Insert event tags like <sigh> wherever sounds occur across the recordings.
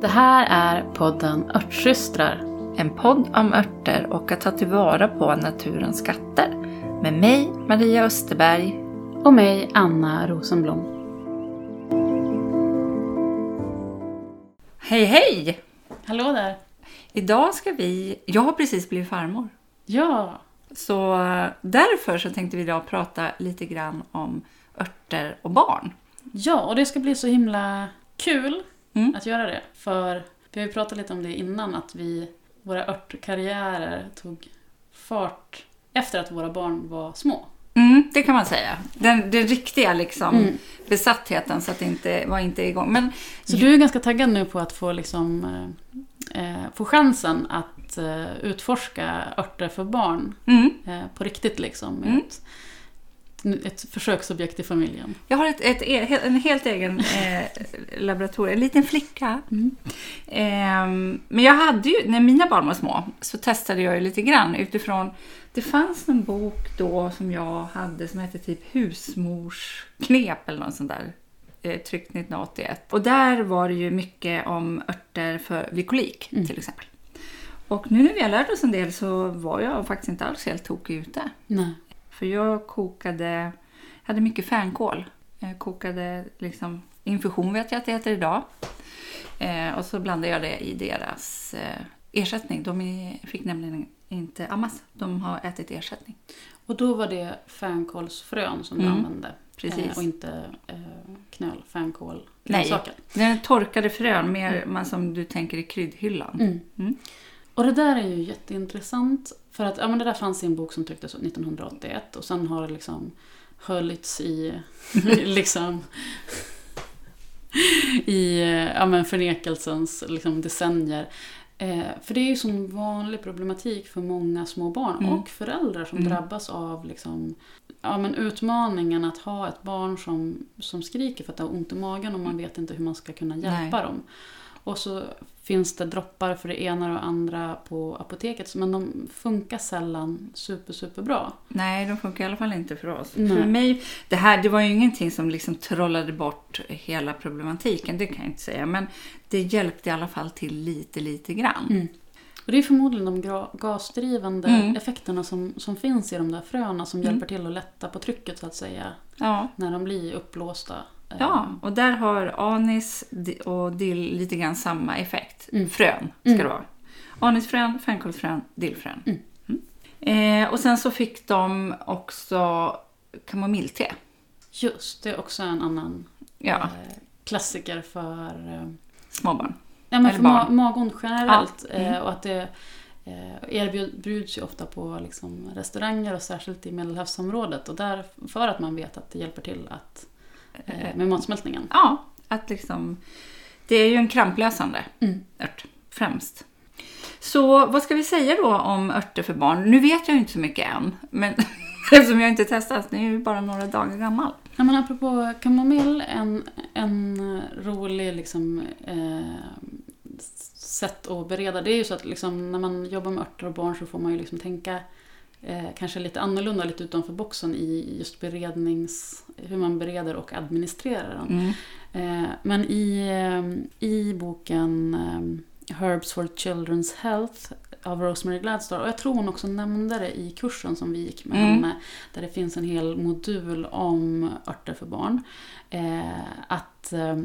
Det här är podden Örtsystrar. En podd om örter och att ta tillvara på naturens skatter. Med mig, Maria Österberg. Och mig, Anna Rosenblom. Hej hej! Hallå där! Idag ska vi... Jag har precis blivit farmor. Ja, Så därför så tänkte vi idag prata lite grann om örter och barn. ja och det ska bli så himla kul Mm. att göra det. För vi har ju pratat lite om det innan, att vi, våra örtkarriärer tog fart efter att våra barn var små. Mm, det kan man säga. Den, den riktiga liksom Mm. besattheten så att det inte var inte igång. Men Så du är ganska taggad nu på att få, liksom, eh, eh, få chansen att eh, utforska örter för barn mm, eh, på riktigt liksom. Med Mm. ett, ett försöksobjekt i familjen. jag har ett, ett, e- en helt egen eh, laboratorium, en liten flicka. Mm. Ehm, men jag hade ju, när mina barn var små så testade jag ju lite grann utifrån, det fanns en bok då som jag hade som hette typ husmorsknep eller något sånt där. Eh, tryckt 1981. Och där var det ju mycket om örter för vid kolik Mm. till exempel. Och nu när vi har lärt oss en del så var jag faktiskt inte alls helt tokig ute. Nej. För jag kokade, hade mycket fänkål. Jag kokade liksom infusion vet jag att det heter idag. Eh, och så blandade jag det i deras eh, ersättning. De fick nämligen inte ammas. De har ätit ersättning. Och då var det fänkålsfrön som du Mm. använde? Precis. Eh, och inte eh, knöl, fänkål, Nej. Den torkade frön, mer man som du tänker i kryddhyllan. Mm. Mm. Och det där är ju jätteintressant. För att ja, men det där fanns i en bok som trycktes 1981 och sen har det liksom höljts i <laughs> liksom i ja, men förnekelsens liksom, decennier. Eh, för det är ju sån vanlig problematik för många små barn Mm. och föräldrar som Mm. drabbas av liksom, ja, men utmaningen att ha ett barn som, som skriker för att det har ont i magen och man vet inte hur man ska kunna hjälpa Nej. dem. Och så finns det droppar för det ena och det andra på apoteket men de funkar sällan super, super bra. Nej, de funkar i alla fall inte för oss. Nej. För mig, det här det var ju ingenting som liksom trollade bort hela problematiken, det kan jag inte säga. Men det hjälpte i alla fall till lite, lite grann. Och det är förmodligen de gasdrivande Mm. effekterna som, som finns i de där fröna som Mm. hjälper till att lätta på trycket så att säga Ja. när de blir uppblåsta. Ja, och där har anis och dill lite grann samma effekt. Mm. Frön ska Mm. det vara. Anisfrön, fänkålsfrön, dillfrön. Mm. Mm. Eh, och sen så fick de också kamomillte. Just, det är också en annan Ja, eh, klassiker för, eh, småbarn. ja, men Eller för ma- barn. magont generellt. Ja, mm. Eh, och att det eh, erbjuds ju ofta på liksom, restauranger och särskilt i Medelhavsområdet. Och där, för att man vet att det hjälper till att, med matsmältningen. Ja, att liksom... Det är ju en kramplösande Mm. ört, främst. Så vad ska vi säga då om örter för barn? Nu vet jag ju inte så mycket än, men <laughs> eftersom jag inte testat, den är ju bara några dagar gammal. Ja, men apropå kamomill, en, en rolig liksom, eh, sätt att bereda. Det är ju så att liksom, när man jobbar med örter och barn så får man ju liksom tänka eh, kanske lite annorlunda, lite utanför boxen i just berednings... hur man bereder och administrerar den. Mm. Eh, men i, eh, i boken eh, Herbs for Children's Health av Rosemary Gladstar, och jag tror hon också nämnde det i kursen som vi gick med Mm. henne, där det finns en hel modul om örter för barn. Eh, att eh,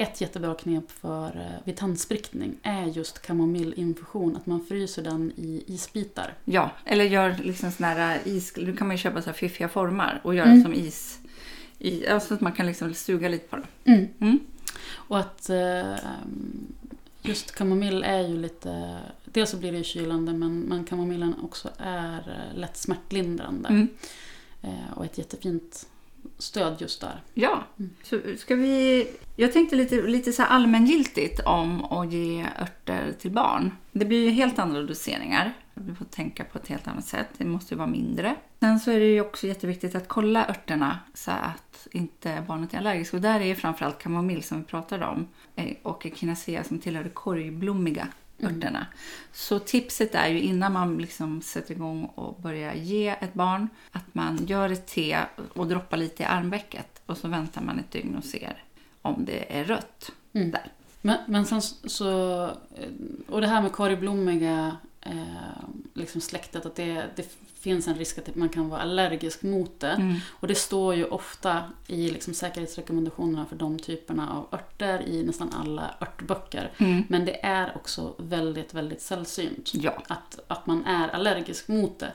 ett jättebra knep för eh, vid tandsprickning är just kamomillinfusion, att man fryser den i isbitar. Ja, eller gör liksom såna här is... Nu kan man ju köpa så här fiffiga formar och göra Mm. som is. I, så att man kan liksom suga lite på dem. Mm. Mm. Och att eh, just kamomill är ju lite... Dels så blir det ju kylande men, men kamomillen också är eh, lätt smärtlindrande. Mm. Eh, och ett jättefint stöd just där. Ja, Mm. så ska vi... Jag tänkte lite, lite så allmängiltigt om att ge örter till barn. Det blir ju helt andra doseringar. Du får tänka på ett helt annat sätt. Det måste ju vara mindre. Sen så är det ju också jätteviktigt att kolla örterna så att inte barnet är allergiskt. Och där är framförallt kamomill som vi pratade om eh, och echinacea som tillhör de korgblommiga Mm. örterna. Så tipset är ju innan man liksom sätter igång och börjar ge ett barn att man gör ett te och droppar lite i armvecket och så väntar man ett dygn och ser om det är rött Mm. där. Men, men sen så... Och det här med korgblommiga eh, liksom släktet, att det, det finns en risk att man kan vara allergisk mot det. Mm. Och det står ju ofta i liksom säkerhetsrekommendationerna för de typerna av örter i nästan alla örtböcker. Mm. Men det är också väldigt, väldigt sällsynt Ja. att, att man är allergisk mot det.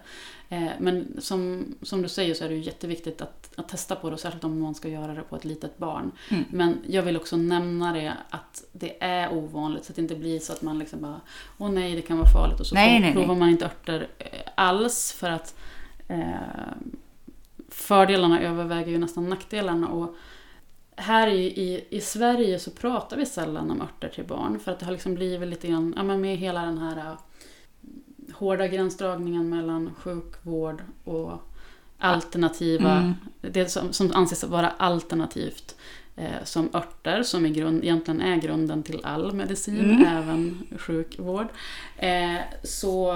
Eh, men som, som du säger så är det ju jätteviktigt att, att testa på det, och särskilt om man ska göra det på ett litet barn. Mm. Men jag vill också nämna det att det är ovanligt så att det inte blir så att man liksom bara Åh nej, det kan vara farligt och så Nej, nej, nej. provar man inte örter eh, alls för att eh, fördelarna överväger ju nästan nackdelarna. Och här i, i, i Sverige så pratar vi sällan om örter till barn för att det har liksom blivit lite grann, ja men med hela den här hårda gränsdragningen mellan sjukvård och alternativa, Mm. det som, som anses vara alternativt eh, som örter, som i grund, egentligen är grunden till all medicin, Mm. även sjukvård. Eh, så,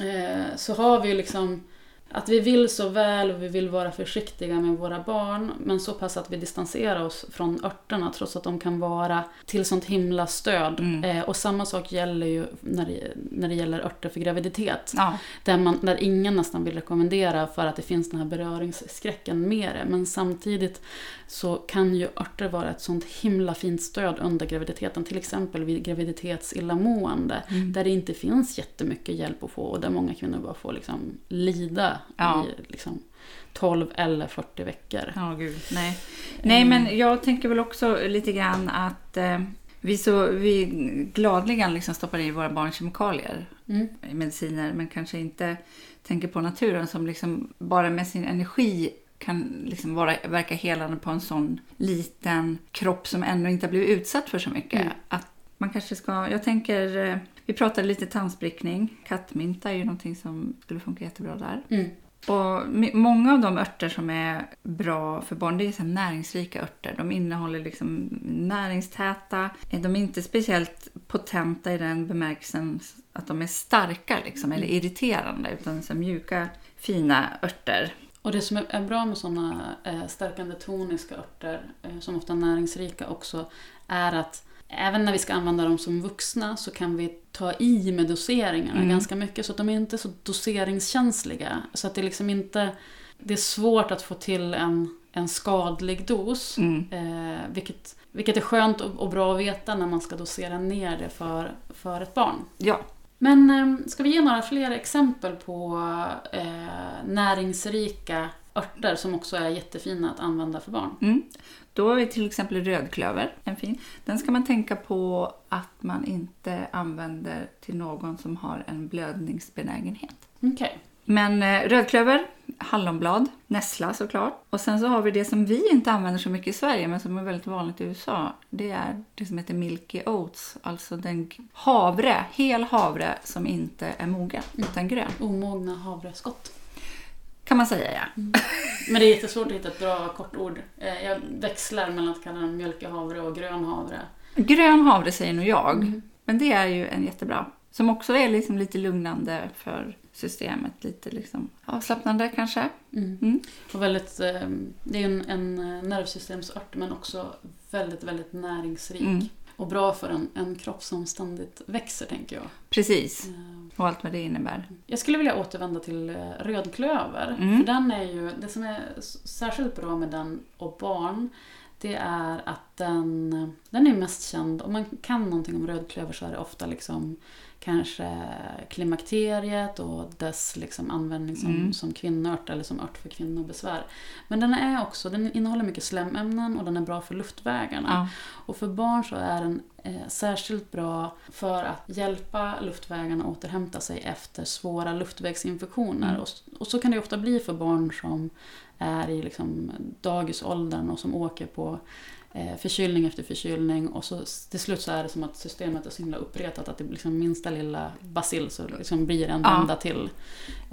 eh, så har vi liksom att vi vill så väl och vi vill vara försiktiga med våra barn men så pass att vi distanserar oss från örterna trots att de kan vara till sånt himla stöd. Mm. Eh, och samma sak gäller ju när det, när det gäller örter för graviditet. Ja. Där, man, där ingen nästan vill rekommendera för att det finns den här beröringsskräcken med det. Men samtidigt så kan ju örter vara ett sånt himla fint stöd under graviditeten. Till exempel vid graviditetsillamående. Mm. Där det inte finns jättemycket hjälp att få och där många kvinnor bara får liksom lida Ja. i liksom 12 eller 40 veckor. Ja, gud. Nej. Nej, men jag tänker väl också lite grann att eh, vi, så, vi gladligen liksom stoppar i våra barn kemikalier Mm. i mediciner men kanske inte tänker på naturen som liksom bara med sin energi kan liksom vara, verka helande på en sån liten kropp som ännu inte har blivit utsatt för så mycket. Mm. Att man kanske ska, jag tänker, eh, vi pratade lite tandsprickning. Kattmynta är ju någonting som skulle funka jättebra där. Mm. Och många av de örter som är bra för barn det är så näringsrika örter. De innehåller liksom näringstäta. De är inte speciellt potenta i den bemärkelsen att de är starka liksom, eller irriterande utan så mjuka fina örter. Och det som är- bra med sådana eh, stärkande toniska örter, eh, som ofta är näringsrika också, är att även när vi ska använda dem som vuxna så kan vi ta i med doseringarna Mm. ganska mycket så att de är inte så doseringskänsliga. Så att det liksom inte... Det är svårt att få till en, en skadlig dos. Mm. Eh, vilket, vilket är skönt och, och bra att veta när man ska dosera ner det för, för ett barn. Ja, Men eh, ska vi ge några fler exempel på eh, näringsrika örter som också är jättefina att använda för barn? Mm. Då är till exempel rödklöver en fin. Den ska man tänka på att man inte använder till någon som har en blödningsbenägenhet. Okej. Men eh, rödklöver, hallonblad, nässla såklart. Och sen så har vi det som vi inte använder så mycket i Sverige men som är väldigt vanligt i USA. Det är det som heter Milky Oats, alltså den havre, hel havre som inte är mogen utan grön. Omogna havreskott. Kan man säga ja. Men det är jättesvårt att hitta ett bra kortord. Eh, jag växlar mellan att kalla den mjölkig havre och grön havre. Grön havre säger nog jag. Mm. Men det är ju en jättebra. Som också är liksom lite lugnande för systemet. Lite liksom avslappnande kanske. Mm. Mm. Och väldigt, eh, det är en, en nervsystemsört men också väldigt, väldigt näringsrik. Och bra för en, en kropp som ständigt växer, tänker jag. Precis. Eh, Och allt vad det innebär. Jag skulle vilja återvända till eh, rödklöver. Mm. För den är ju, det som är särskilt bra med den och barn, det är att den, den är mest känd, om man kan någonting om rödklöver så är det ofta liksom kanske klimakteriet och dess liksom användning som, Mm. som kvinnoört eller som ört för kvinnobesvär. Men den är också, den innehåller mycket slämämnen och den är bra för luftvägarna. Ja. Och för barn så är den eh, särskilt bra för att hjälpa luftvägarna att återhämta sig efter svåra luftvägsinfektioner. Mm. Och, och så kan det ofta bli för barn som är i liksom dagisåldern och som åker på eh, förkylning efter förkylning och så till slut så är det som att systemet är så himla uppretat att det liksom minsta lilla bacill så liksom blir en Ja. vända till.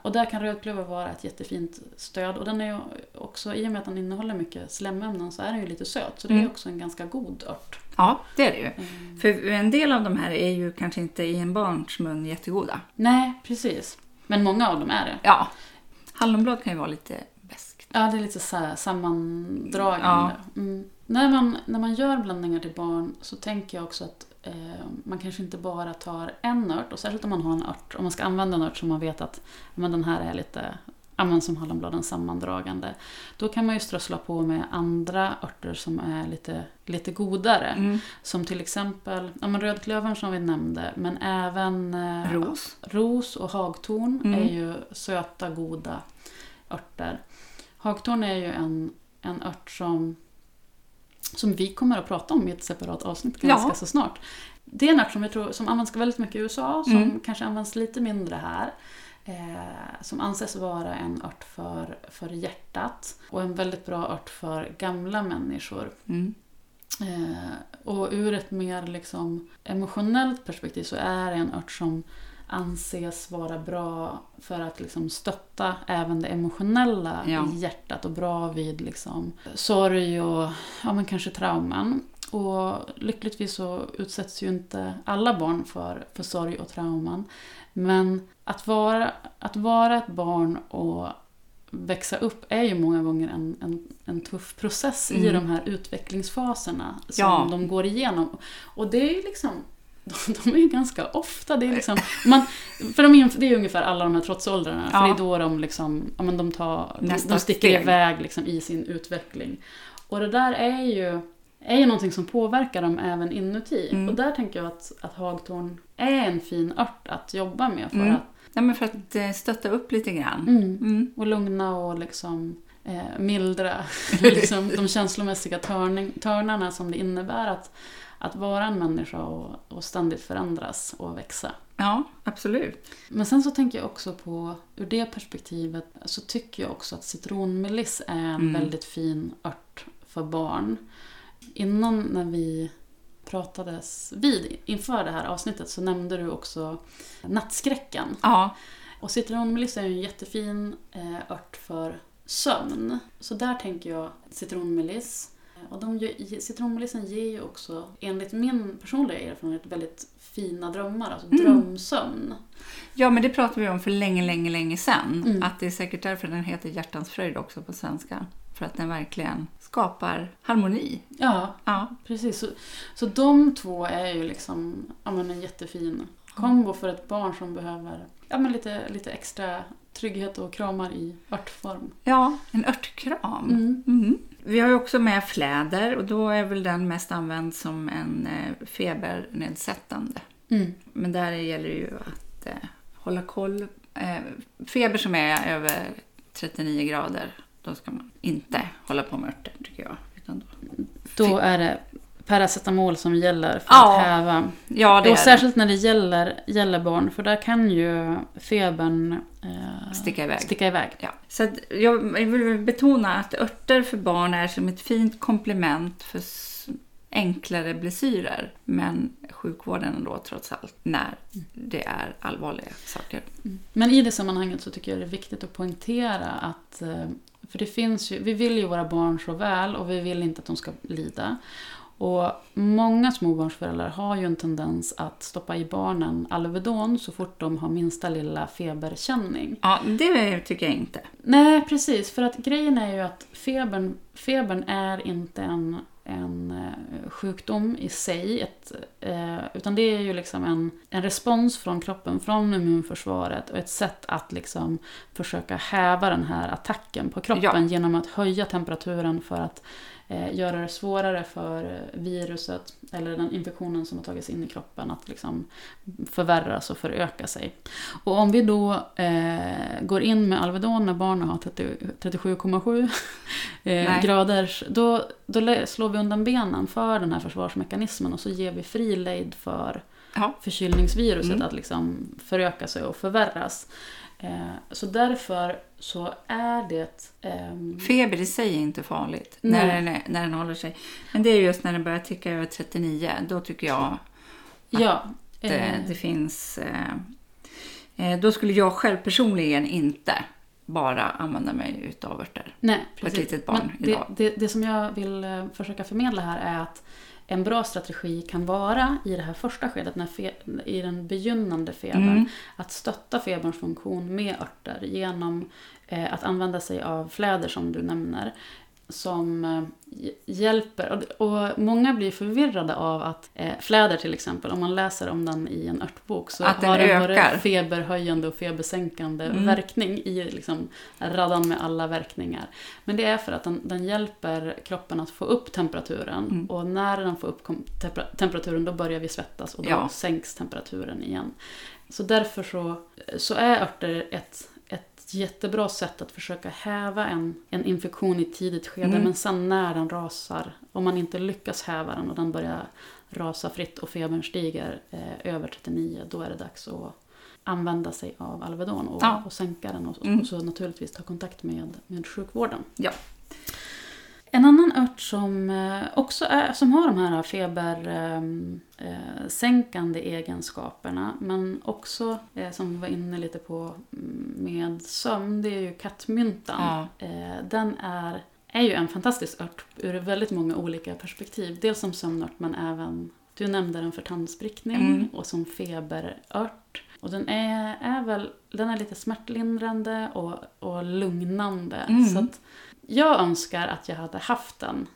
Och där kan rödklöver vara ett jättefint stöd och den är ju också, i och med att den innehåller mycket slemämnen så är den ju lite söt så det är Mm. också en ganska god ört. ja, det är det ju. Mm. För en del av de här är ju kanske inte i en barns mun jättegoda. Nej, precis. Men många av dem är det. Ja. Hallonblad kan ju vara lite. Ja, det är lite så sammandragande. Ja. Mm. När, man, när man gör blandningar till barn så tänker jag också att eh, man kanske inte bara tar en ört, och särskilt om man har en ört, om man ska använda en ört som man vet att men den här är lite men som hallonbladen sammandragande. Då kan man ju strössla på med andra örter som är lite, lite godare. Mm. Som till exempel ja, men rödklövern som vi nämnde, men även eh, Ros. ros och hagtorn Mm. är ju söta, goda örter. Hagtorn är ju en, en ört som, som vi kommer att prata om i ett separat avsnitt ganska Ja. så snart. Det är en ört som, jag tror, som används väldigt mycket i USA, som Mm. kanske används lite mindre här. Eh, som anses vara en ört för, för hjärtat och en väldigt bra ört för gamla människor. Mm. Eh, och ur ett mer liksom emotionellt perspektiv så är det en ört som anses vara bra för att liksom stötta även det emotionella Ja. i hjärtat och bra vid liksom sorg och ja, men kanske trauman. Och lyckligtvis så utsätts ju inte alla barn för, för sorg och trauman. Men att vara, att vara ett barn och växa upp är ju många gånger en, en, en tuff process i Mm. de här utvecklingsfaserna som Ja. de går igenom. Och det är ju liksom <laughs> de, de är ju ganska ofta, det är liksom, man, för de det är ungefär alla de här trotsåldrarna, för Ja. det är då de liksom, ja men de tar, de, Nästa de sticker steg. iväg liksom i sin utveckling. Och det där är ju, är ju någonting som påverkar dem även inuti. Mm. Och där tänker jag att, att hagtorn är en fin ört att jobba med för Mm. att Ja, men för att eh, stötta upp lite grann. mm, Mm. och lugna och liksom eh, mildra <laughs> liksom, de känslomässiga törning, törnarna som det innebär att, att vara en människa och, och ständigt förändras och växa. Ja, absolut. Men sen så tänker jag också på, ur det perspektivet, så tycker jag också att citronmeliss är en Mm. väldigt fin ört för barn. Innan när vi pratades vid inför det här avsnittet så nämnde du också nattskräcken. Ja, Och citronmeliss är ju en jättefin eh, ört för sömn. Så där tänker jag citronmeliss. Och de, citronmelissen ger ju också, enligt min personliga erfarenhet, väldigt fina drömmar. Alltså Mm. drömsömn. ja, men det pratade vi om för länge, länge, länge sedan. Mm. Att det är säkert därför den heter Hjärtans fröjd också på svenska. För att den verkligen skapar harmoni. Ja, Ja, precis. Så, så de två är ju liksom ja, men en jättefin kombo för ett barn som behöver ja, men lite, lite extra trygghet och kramar i örtform. ja en örtkram. Mm. Mm. Vi har ju också med fläder och då är väl den mest använd som en eh, febernedsättande. Mm. Men där gäller det ju att eh, hålla koll. Eh, feber som är över 39 grader, då ska man inte hålla på med örter tycker jag. Utan då, Då är det paracetamol som gäller för Ja, att häva. ja, det Och är särskilt när det gäller, gäller barn, för där kan ju febern eh, det. Sticka iväg. sticka iväg. Ja. Så jag vill betona att örter för barn är som ett fint komplement för enklare blessyrer. Men sjukvården då trots allt när det är allvarliga saker. Men i det sammanhanget så tycker jag det är viktigt att poängtera att eh, för det finns ju, vi vill ju våra barn så väl och vi vill inte att de ska lida. Och många småbarnsföräldrar har ju en tendens att stoppa i barnen Alvedon så fort de har minsta lilla feberkänning. Ja, det tycker jag inte. Nej, precis. För att grejen är ju att febern, febern är inte en, en eh, sjukdom i sig. Ett, eh, utan det är ju liksom en, en respons från kroppen, från immunförsvaret och ett sätt att liksom försöka häva den här attacken på kroppen Ja. genom att höja temperaturen för att göra det svårare för eh, viruset eller den infektionen som har tagit sig in i kroppen att liksom förvärras och föröka sig. Och om vi då eh, går in med Alvedon när barnen har 30 37,7 eh, grader, då, då slår vi undan benen för den här försvarsmekanismen och så ger vi fri lejd för Ja. förkylningsviruset Mm. att liksom föröka sig och förvärras. Eh, så därför så är det... ehm, Feber i sig är inte farligt Nej. när den, är, när den håller sig. Men det är just när den börjar ticka över 39. Då tycker jag ja, det, eh, det finns... Eh, eh, då skulle jag själv personligen inte bara använda mig utav örter. Nej, ett precis. litet barn Men idag. det, det, det som jag vill eh, försöka förmedla här är att en bra strategi kan vara i det här första skedet, när fe, i den begynnande febern, Mm. att stötta feberns funktion med örter genom eh, att använda sig av fläder som du nämner som eh, hj- hjälper. Och, många blir förvirrade av att eh, fläder till exempel, om man läser om den i en örtbok så Att den har den både ökar. feberhöjande och febersänkande Mm. verkning i liksom, raddan med alla verkningar. Men det är för att den, den hjälper kroppen att få upp temperaturen Mm. och när den får upp temperaturen då börjar vi svettas och då Ja. sänks temperaturen igen. Så därför så, så är örter ett, ett jättebra sätt att försöka häva en, en infektion i ett tidigt skede. Mm. Men sen när den rasar, om man inte lyckas häva den och den börjar rasa fritt och febern stiger eh, över 39, då är det dags att använda sig av Alvedon och, Ja. och sänka den och, Mm. och så naturligtvis ta kontakt med, med sjukvården. Ja. En annan ört som eh, också är, som har de här febersänkande egenskaperna men också eh, som vi var inne lite på mm, med sömn, det är ju kattmyntan. Ja. Eh, den är, är ju en fantastisk ört ur väldigt många olika perspektiv. Dels som sömnört men även, du nämnde den för tandsprickning Mm. och som feberört. Och den är, är väl, den är lite smärtlindrande och, och lugnande. Mm. Så att jag önskar att jag hade haft den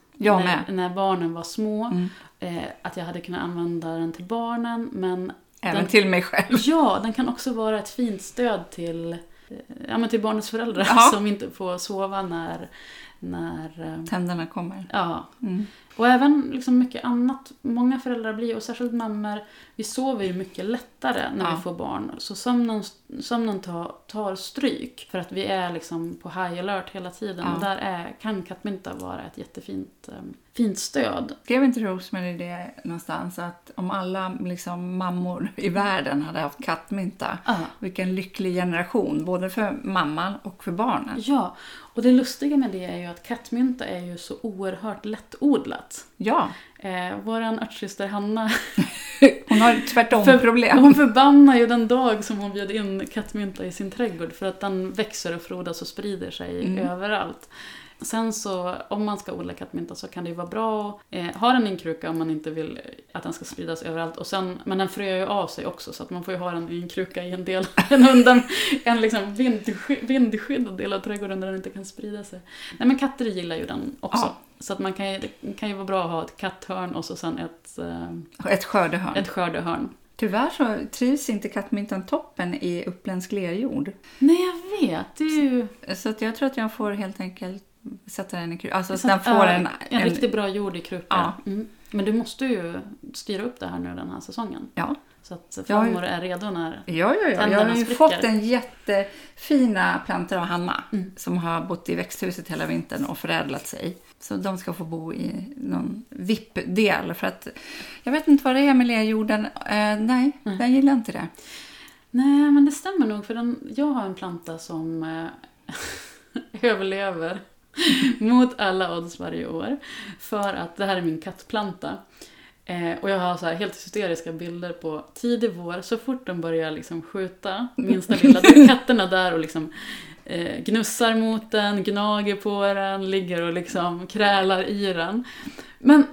när, när barnen var små. Mm. Eh, att jag hade kunnat använda den till barnen. Men Även Den- till mig själv. ja, den kan också vara ett fint stöd till, eh, ja, men till barnets föräldrar Ja. <laughs> som inte får sova när... när eh, Tänderna kommer. ja. Mm. Och även liksom mycket annat. Många föräldrar blir, och särskilt mammor, vi sover ju mycket lättare när Ja. vi får barn. Så sömnen, sömnen tar, tar stryk för att vi är liksom på high alert hela tiden. Ja. Och där är, kan kattmynta vara ett jättefint eh, fint stöd. Skrev inte Rosemary det någonstans att om alla liksom, mammor i världen hade haft kattmynta, Ja. vilken lycklig generation, både för mamman och för barnen. Ja, och det lustiga med det är ju att kattmynta är ju så oerhört lättodlat. Ja, Eh, våran örtsyster Hanna, <laughs> hon har tvärtom För- problem. hon förbannar ju den dag som hon bjöd in kattmynta i sin trädgård för att den växer och frodas och sprider sig Mm. överallt. Sen så, om man ska odla kattmynta så kan det ju vara bra att eh, ha den i en kruka om man inte vill att den ska spridas överallt. Och sen, men den fröar ju av sig också så att man får ju ha den i en kruka i en del, <laughs> en, undan, en liksom vindsky, vindskyddad del av trädgården där den inte kan sprida sig. Nej men katter gillar ju den också. Ja. Så att man kan det kan ju vara bra att ha ett katthörn och så sen ett, eh, Ett skördehörn. ett skördehörn. Tyvärr så trivs inte kattmyntan toppen i uppländsk lerjord. Nej, jag vet. Ju... Så att jag tror att jag får helt enkelt sätta den i kruka. Alltså så den får en... en, en riktigt bra jord i kruka. Ja. Mm. Men du måste ju styra upp det här nu den här säsongen. Ja. Så att farmor är redo när... Ja, ja, ja. Jag har ju spricker. fått en jättefina plantor av Hanna Mm. som har bott i växthuset hela vintern och förädlat sig. Så de ska få bo i någon VIP-del. För att jag vet inte vad det är med lerjorden. Eh, nej, Nej. jag gillar inte det. Nej, men det stämmer nog. För den, jag har en planta som eh, <laughs> överlever <laughs> mot alla odds varje år. För att det här är min kattplanta. Eh, och jag har så här helt hysteriska bilder på tidig vår, så fort de börjar liksom skjuta minsta lilla, då är katterna där och liksom eh, gnussar mot den, gnager på den, ligger och liksom krälar i den. Men,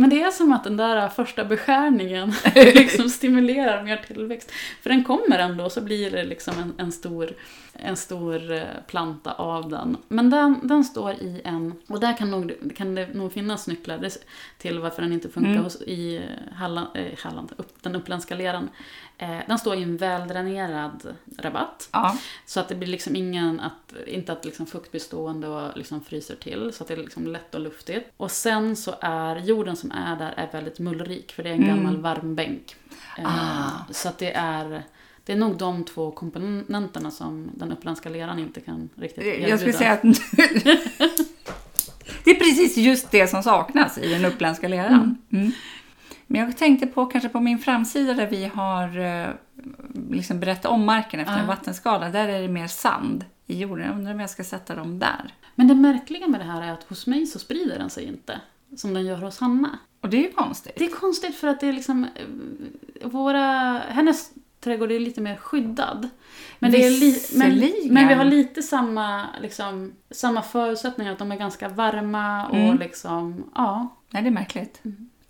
men det är som att den där första beskärningen <laughs> liksom stimulerar mer tillväxt. För den kommer ändå och så blir det liksom en, en stor, en stor eh, planta av den. Men den, den står i en, och där kan, nog, kan det nog finnas nycklar till varför den inte funkar Mm. hos, i Halland, eh, Halland upp, den uppländska leran. Eh, den står i en väldränerad rabatt. Ja, Så att det blir liksom ingen, att, inte att liksom fuktbestående och liksom fryser till. Så att det är liksom lätt och luftigt. Och sen så är jorden som är där är väldigt mullrik för det är en Mm. gammal varmbänk. Eh, Ah. Så att det är, det är nog de två komponenterna som den uppländska leran inte kan riktigt erbjuda. jag skulle säga att <laughs> det är precis just det som saknas i den uppländska leran. Mm. Men jag tänkte på kanske på min framsida där vi har eh, liksom berättat om marken efter en vattenskada. Där är det mer sand i jorden. Jag undrar om jag ska sätta dem där. Men det märkliga med det här är att hos mig så sprider den sig inte. Som den gör hos Hanna. Och det är ju konstigt. Det är konstigt för att det är liksom... eh, Våra, hennes trädgård är lite mer skyddad. Men, det är li, men, men vi har lite samma, liksom, samma förutsättningar. Att de är ganska varma och Mm. liksom... Ja. Nej, det är märkligt.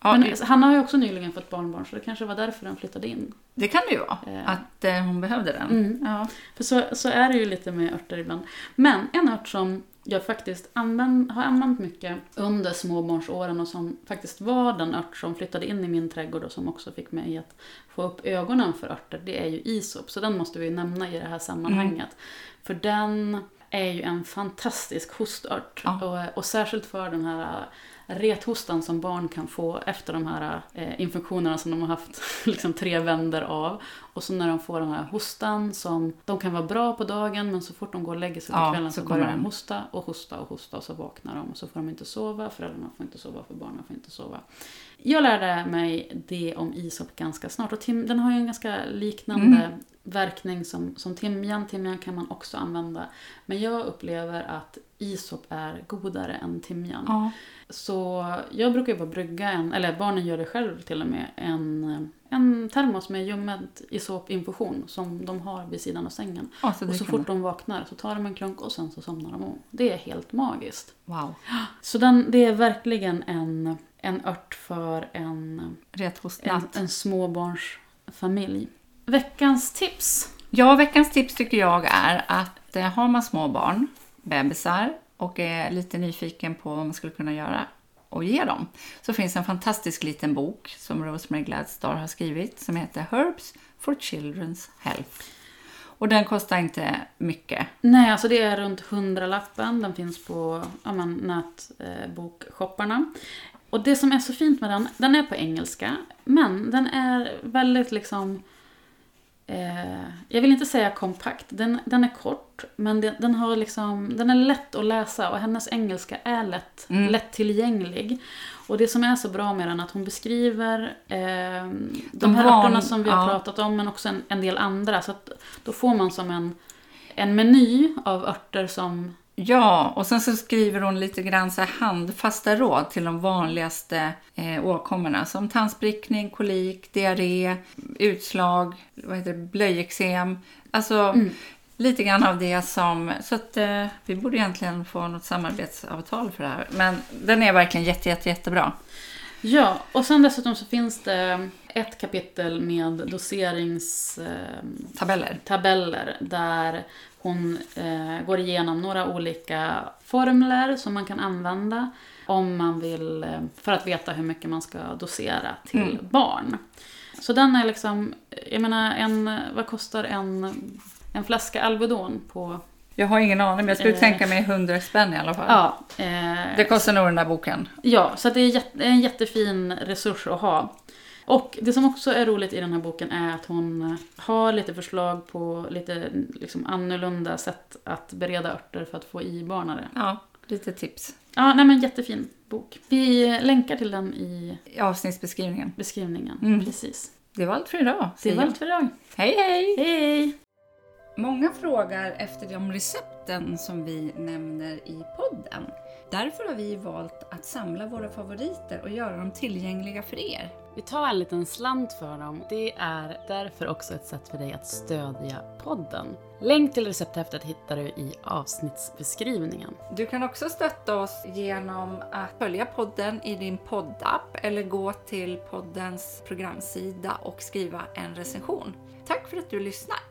Ja, Men det, han har ju också nyligen fått barnbarn så det kanske var därför den flyttade in. det kan det ju vara. Eh. Att eh, hon behövde den. Mm. Ja. För så, så är det ju lite med örter ibland. Men en ört som jag faktiskt använd, har använt mycket under småbarnsåren och som faktiskt var den ört som flyttade in i min trädgård och som också fick mig att få upp ögonen för örter, det är ju isop. Så den måste vi nämna i det här sammanhanget. För den är ju en fantastisk hostört. Ja. Och, och särskilt för den här rethostan som barn kan få efter de här eh, infektionerna som de har haft <laughs> liksom tre vänder av. Och så när de får den här hostan som, de kan vara bra på dagen men så fort de går och lägger sig på Ja, kvällen så så, börjar de hosta och hosta och hosta och så vaknar de och så får de inte sova, föräldrarna får inte sova för barnen får inte sova. Jag lärde mig det om isop ganska snart och tim, den har ju en ganska liknande Mm. verkning som, som timjan. Timjan kan man också använda. Men jag upplever att isop är godare än timjan. Ja. Så jag brukar ju bara brygga en, eller barnen gör det själv till och med, en, en termos med ljummen isopinfusion som de har vid sidan av sängen. Ja, så Och så fort de vaknar så tar de en klunk och sen så somnar de om. Det är helt magiskt. Wow. Så den, det är verkligen en, en ört för en, en, en småbarnsfamilj. Veckans tips. Ja, veckans tips tycker jag är att eh, har man små barn, bebisar och är lite nyfiken på vad man skulle kunna göra och ge dem så finns en fantastisk liten bok som Rosemary Gladstar har skrivit som heter Herbs for Children's Health. Och den kostar inte mycket. Nej, alltså det är runt 100 lappen. Den finns på ja, nätbokshopparna. Och det som är så fint med den, den är på engelska, men den är väldigt liksom... Eh, jag vill inte säga kompakt, den, den är kort, men den, den, har liksom, den är lätt att läsa och hennes engelska är lätt, Mm. lättillgänglig. Och det som är så bra med den är att hon beskriver eh, de, De här van- arterna som vi har ja. pratat om, men också en, en del andra. Så då får man som en, en meny av örter som Ja, och sen så skriver hon lite grann så handfasta råd till de vanligaste eh, åkommorna som tandsprickning, kolik, diarré, utslag, vad heter det, blöjeksem. Alltså lite grann av det som... Så att eh, vi borde egentligen få något samarbetsavtal för det här. Men den är verkligen jätte, jätte, jättebra. Ja, och sen dessutom så finns det ett kapitel med doseringstabeller Tabeller. tabeller där hon eh, går igenom några olika formler som man kan använda om man vill, eh, för att veta hur mycket man ska dosera till Mm. barn. Så den är liksom, jag menar, en, vad kostar en, en flaska Alvedon på... Jag har ingen aning, men jag skulle Eh. tänka mig 100 spänn i alla fall. Ja, eh, Det kostar nog den där boken. Ja, så det är en jättefin resurs att ha. Och det som också är roligt i den här boken är att hon har lite förslag på lite liksom annorlunda sätt att bereda örter för att få i barnare. Ja, lite tips Ja, nej men jättefin bok. Vi länkar till den i avsnittsbeskrivningen. beskrivningen. Mm. Precis. Det var allt för idag. Det var allt för idag. Hej, hej! Hej! Många frågar efter de recepten som vi nämner i podden. Därför har vi valt att samla våra favoriter och göra dem tillgängliga för er. Vi tar en liten slant för dem. Det är därför också ett sätt för dig att stödja podden. Länk till recepthäftet hittar du i avsnittsbeskrivningen. Du kan också stötta oss genom att följa podden i din poddapp eller gå till poddens programsida och skriva en recension. Tack för att du lyssnar!